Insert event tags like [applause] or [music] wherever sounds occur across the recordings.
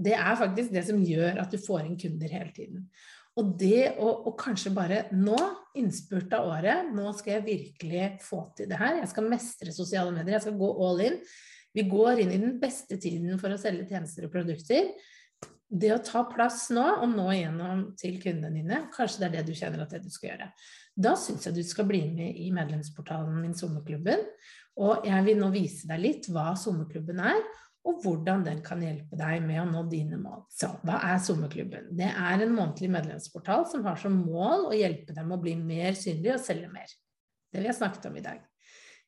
Det er faktisk det som gjør at du får inn kunder hele tiden. Og det å, å kanskje bare nå, innspurt av året, nå skal jeg virkelig få til det her. Jeg skal mestre sosiale medier, jeg skal gå all in. Vi går inn i den beste tiden for å selge tjenester og produkter det å ta plass nå, og nå igjennom til kundene dine, kanskje det er det du kjenner at det du skal gjøre. Da syns jeg du skal bli med i medlemsportalen min Sommerklubben. Og jeg vil nå vise deg litt hva Sommerklubben er, og hvordan den kan hjelpe deg med å nå dine mål. Så hva er Sommerklubben? Det er en månedlig medlemsportal som har som mål å hjelpe dem å bli mer synlig og selge mer. Det vi har snakket om i dag.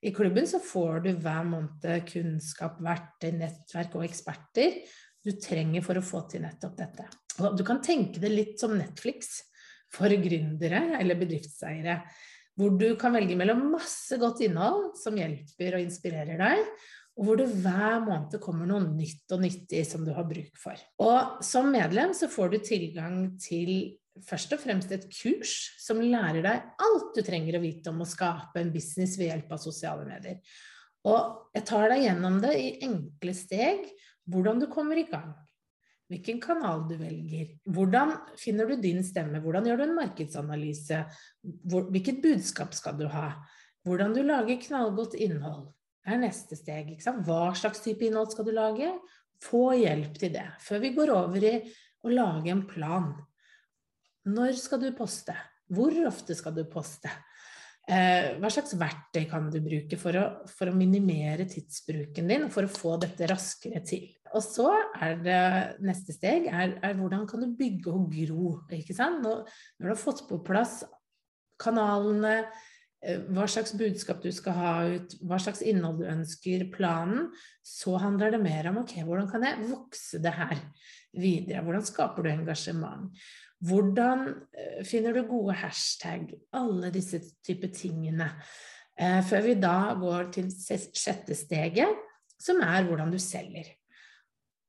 I klubben så får du hver måned kunnskap, verktøy, nettverk og eksperter du trenger for å få til nettopp dette. Og du kan tenke det litt som Netflix for gründere eller bedriftseiere. Hvor du kan velge mellom masse godt innhold som hjelper og inspirerer deg, og hvor det hver måned kommer noe nytt og nyttig som du har bruk for. Og som medlem så får du tilgang til først og fremst et kurs som lærer deg alt du trenger å vite om å skape en business ved hjelp av sosiale medier. Og jeg tar deg gjennom det i enkle steg. Hvordan du kommer i gang, hvilken kanal du velger, hvordan finner du din stemme, hvordan gjør du en markedsanalyse, hvilket budskap skal du ha, hvordan du lager knallgodt innhold, er neste steg. Hva slags type innhold skal du lage? Få hjelp til det, før vi går over i å lage en plan. Når skal du poste? Hvor ofte skal du poste? Eh, hva slags verktøy kan du bruke for å, for å, minimere tidsbruken din, for å få dette raskere til? Og så er det neste steg er, er hvordan kan du bygge og gro? Når, når, du har fått på plass kanalene, hva slags budskap du skal ha ut, hva slags innhold du ønsker, planen, så handler det mer om ok, hvordan kan jeg vokse det her videre? Hvordan skaper du engasjement? Hvordan eh, finner du gode hashtag? Alle disse typer tingene. Eh, før vi da går til sjette steget, som er hvordan du selger.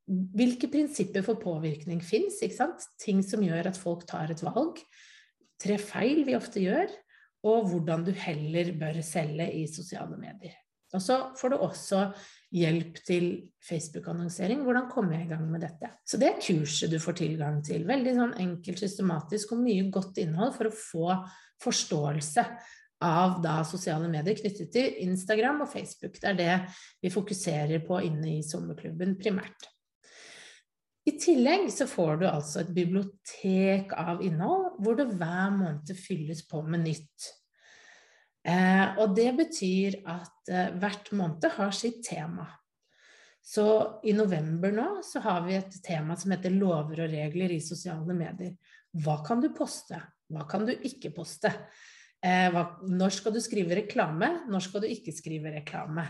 Hvilke prinsipper for påvirkning fins? Ting som gjør at folk tar et valg. Tre feil vi ofte gjør, og hvordan du heller bør selge i sosiale medier. Og så får du også hjelp til Facebook-annonsering. Hvordan kommer jeg i gang med dette? Så det er kurset du får tilgang til. Veldig sånn enkelt, systematisk og mye godt innhold for å få forståelse av da sosiale medier knyttet til Instagram og Facebook. Det er det vi fokuserer på inne i sommerklubben primært. I tillegg så får du altså et bibliotek av innhold hvor det hver måned fylles på med nytt. Eh, og det betyr at eh, hvert måned har sitt tema. Så i november nå så har vi et tema som heter lover og regler i sosiale medier. Hva kan du poste? Hva kan du ikke poste? Eh, hva, når skal du skrive reklame? Når skal du ikke skrive reklame?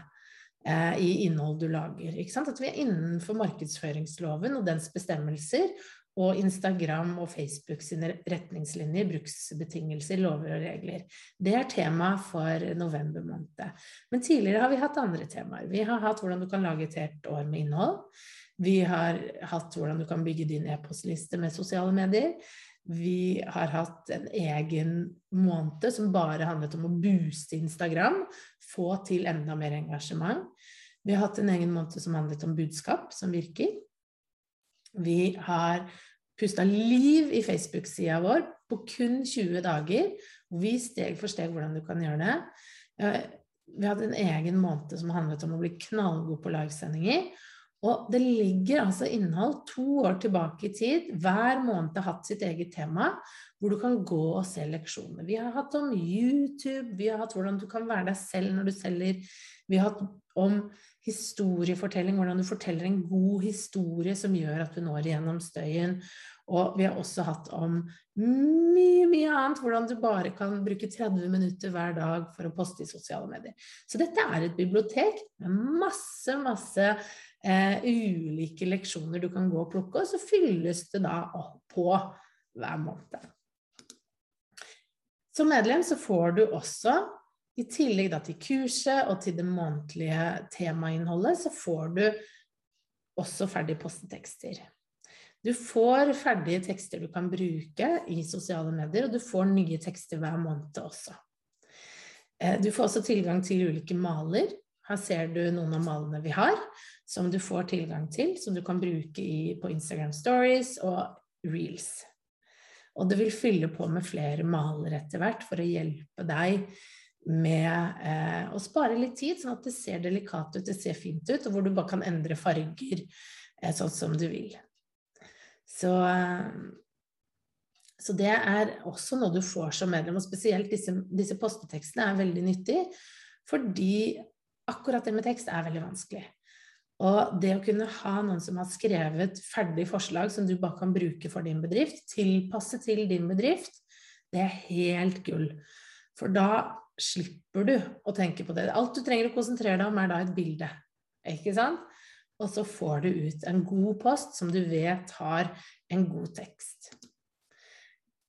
Eh, I innhold du lager. At vi er innenfor markedsføringsloven og dens bestemmelser, og Instagram og Facebook sine retningslinjer, bruksbetingelser, lover og regler. Det er tema for november måned. Men tidligere har vi hatt andre temaer. Vi har hatt hvordan du kan lage et helt år med innhold. Vi har hatt hvordan du kan bygge din e-postliste med sosiale medier. Vi har hatt en egen måned som bare handlet om å booste Instagram, få til enda mer engasjement. Vi har hatt en egen måned som handlet om budskap som virker. Vi har pusta liv i Facebook-sida vår på kun 20 dager. Og vi steg for steg hvordan du kan gjøre det. Vi hadde en egen måned som handlet om å bli knallgod på livesendinger. Og det ligger altså innhold to år tilbake i tid. Hver måned har hatt sitt eget tema, hvor du kan gå og se leksjoner. Vi har hatt om YouTube, vi har hatt hvordan du kan være deg selv når du selger. Vi har hatt om historiefortelling, hvordan du forteller en god historie som gjør at du når igjennom støyen. Og vi har også hatt om mye, mye annet, hvordan du bare kan bruke 30 minutter hver dag for å poste i sosiale medier. Så dette er et bibliotek med masse, masse eh, ulike leksjoner du kan gå og plukke, og så fylles det da på hver måned. Som medlem så får du også, i tillegg da til kurset og til det månedlige temainnholdet, så får du også ferdig postetekster. Du får ferdige tekster du kan bruke i sosiale medier, og du får nye tekster hver måned også. Eh, du får også tilgang til ulike maler. Her ser du noen av malene vi har, som du får tilgang til, som du kan bruke i, på Instagram Stories og Reels. Og det vil fylle på med flere maler etter hvert for å hjelpe deg med eh, å spare litt tid, sånn at det ser delikat ut, det ser fint ut, og hvor du bare kan endre farger eh, sånn som du vil. Så, så, det er også noe du får som medlem, og spesielt disse, disse postetekstene er veldig nyttig, fordi akkurat det med tekst er veldig vanskelig. Og det å kunne ha noen som har skrevet ferdig forslag som du bare kan bruke for din bedrift, tilpasse til din bedrift, det er helt gull. For da slipper du å tenke på det. Alt du trenger å konsentrere deg om, er da et bilde. Ikke sant? og så får du ut en god post som du vet har en god tekst.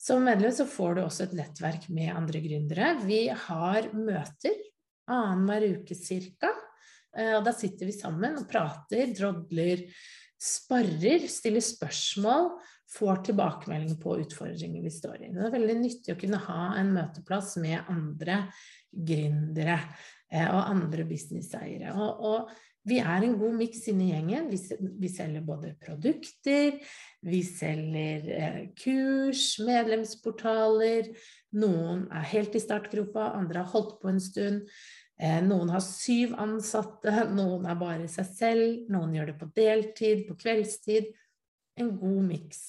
Som medlem så får du også et nettverk med andre gründere. Vi har møter annenhver uke ca. Eh, og da sitter vi sammen og prater, drodler, sparrer, stiller spørsmål, får tilbakemelding på utfordringer vi står i. Det er veldig nyttig å kunne ha en møteplass med andre gründere eh, og andre businesseiere. Og, og vi er en god miks inne i gjengen. Vi, vi, selger både produkter, vi selger eh, kurs, medlemsportaler. Noen er helt i startgropa, andre har holdt på en stund. Eh, noen har syv ansatte, noen er bare seg selv, noen gjør det på deltid, på kveldstid. En god miks.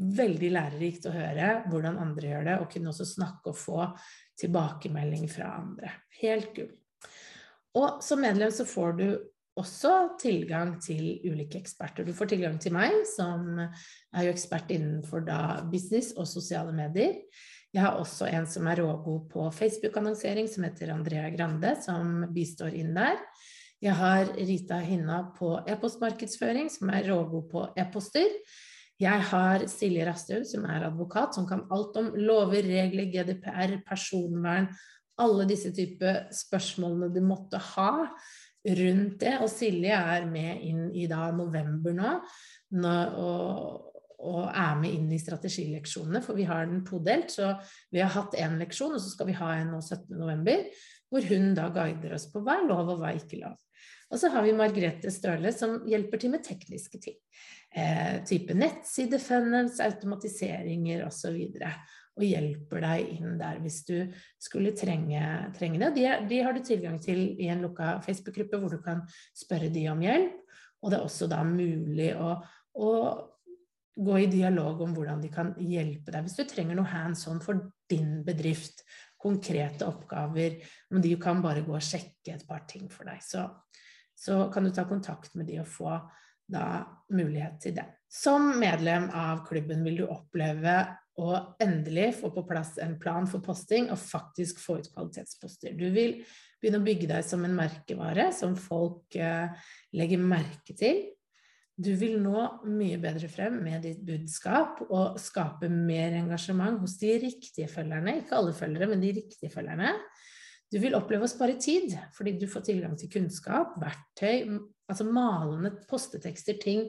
Veldig lærerikt å høre hvordan andre gjør det, og kunne også snakke og få tilbakemelding fra andre. Helt gull. Og som medlem så får du også tilgang til ulike eksperter. Du får tilgang til meg, som er jo ekspert innenfor da business og sosiale medier. Jeg har også en som er rågod på Facebook-annonsering, som heter Andrea Grande, som bistår inn der. Jeg har Rita Hinna på e-postmarkedsføring, som er rågod på e-poster. Jeg har Silje Rasthaug, som er advokat, som kan alt om lover, regler, GDPR, personvern alle disse typer spørsmålene du måtte ha rundt det. Og Silje er med inn i da november nå, og, og, er med inn i strategileksjonene, for vi har den todelt. Så vi har hatt én leksjon, og så skal vi ha en nå 17. november, hvor hun da guider oss på hva er lov og hva er ikke lov. Og så har vi Margrethe Støle som hjelper til med tekniske ting. Eh, type nettsidefunnels, automatiseringer osv. Og, og hjelper deg inn der hvis du skulle trenge, trenge det. De, de, har du tilgang til i en lukka Facebook-gruppe hvor du kan spørre de om hjelp. Og det er også da mulig å, å gå i dialog om hvordan de kan hjelpe deg hvis du trenger noe hands on for din bedrift. Konkrete oppgaver, om de kan bare gå og sjekke et par ting for deg. Så, så kan du ta kontakt med de og få da mulighet til det. Som medlem av klubben vil du oppleve å endelig få på plass en plan for posting og faktisk få ut kvalitetsposter. Du vil begynne å bygge deg som en merkevare som folk eh, legger merke til. Du vil nå mye bedre frem med ditt budskap og skape mer engasjement hos de riktige følgerne. Ikke alle følgere, men de riktige følgerne. Du vil oppleve å spare tid, fordi du får tilgang til kunnskap, verktøy, altså malende postetekster, ting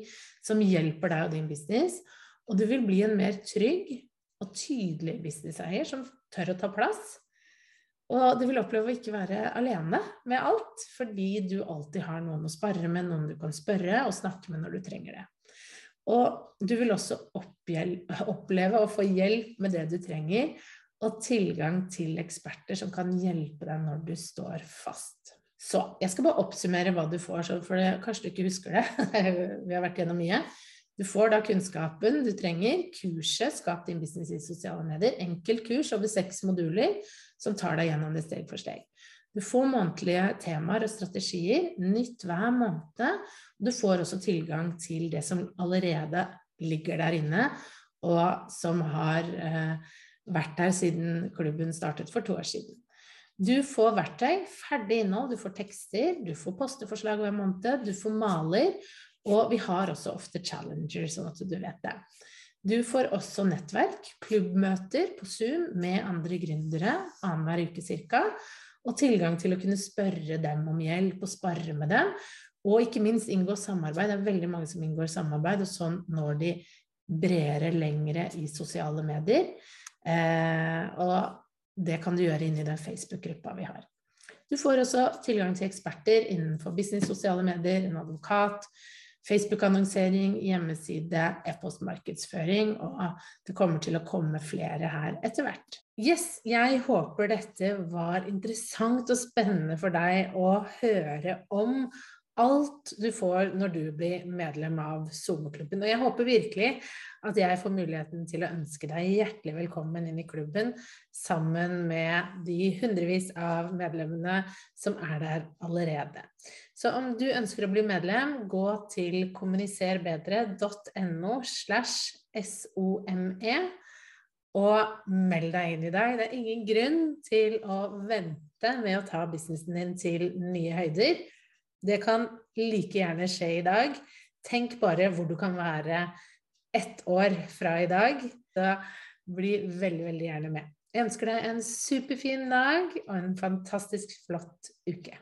som hjelper deg og din business. Og du vil bli en mer trygg og tydelig businesseier som tør å ta plass. Og du vil oppleve å ikke være alene med alt, fordi du alltid har noen å spare med, noen du kan spørre og snakke med når du trenger det. Og du vil også oppleve å få hjelp med det du trenger, og tilgang til eksperter som kan hjelpe deg når du står fast. Så jeg skal bare oppsummere hva du får, for det, kanskje du ikke husker det. [laughs] Vi har vært gjennom mye. Du får da kunnskapen du trenger, kurset 'Skap din business i sosiale medier'. Enkelt kurs over seks moduler som tar deg gjennom det steg for steg. Du får månedlige temaer og strategier, nytt hver måned. Du får også tilgang til det som allerede ligger der inne, og som har eh, vært der siden klubben startet for to år siden. Du får verktøy, ferdig innhold, du får tekster, du får posteforslag hver måned, du får maler, og vi har også ofte challenger, sånn at du vet det. Du får også nettverk, klubbmøter på Zoom med andre gründere annenhver uke ca. Og tilgang til å kunne spørre dem om hjelp og spare med dem. Og ikke minst inngå samarbeid. Det er veldig mange som inngår samarbeid, og sånn når de bredere, lengre i sosiale medier. Eh, og det kan du gjøre inni den Facebook-gruppa vi har. Du får også tilgang til eksperter innenfor business, sosiale medier, en advokat, Facebook-annonsering, hjemmeside, e-postmarkedsføring, og det kommer til å komme flere her etter hvert. Yes, jeg håper dette var interessant og spennende for deg å høre om alt du får når du blir medlem av SoMe-klubben. Og jeg håper virkelig at jeg får muligheten til å ønske deg hjertelig velkommen inn i klubben sammen med de hundrevis av medlemmene som er der allerede. Så om du ønsker å bli medlem, gå til kommuniserbedre.no slash SOME og meld deg inn i dag. Det er ingen grunn til å vente med å ta businessen din til nye høyder. Det kan like gjerne skje i dag. Tenk bare hvor du kan være ett år fra i dag. Da bli veldig, veldig gjerne med. Jeg ønsker deg en superfin dag og en fantastisk flott uke.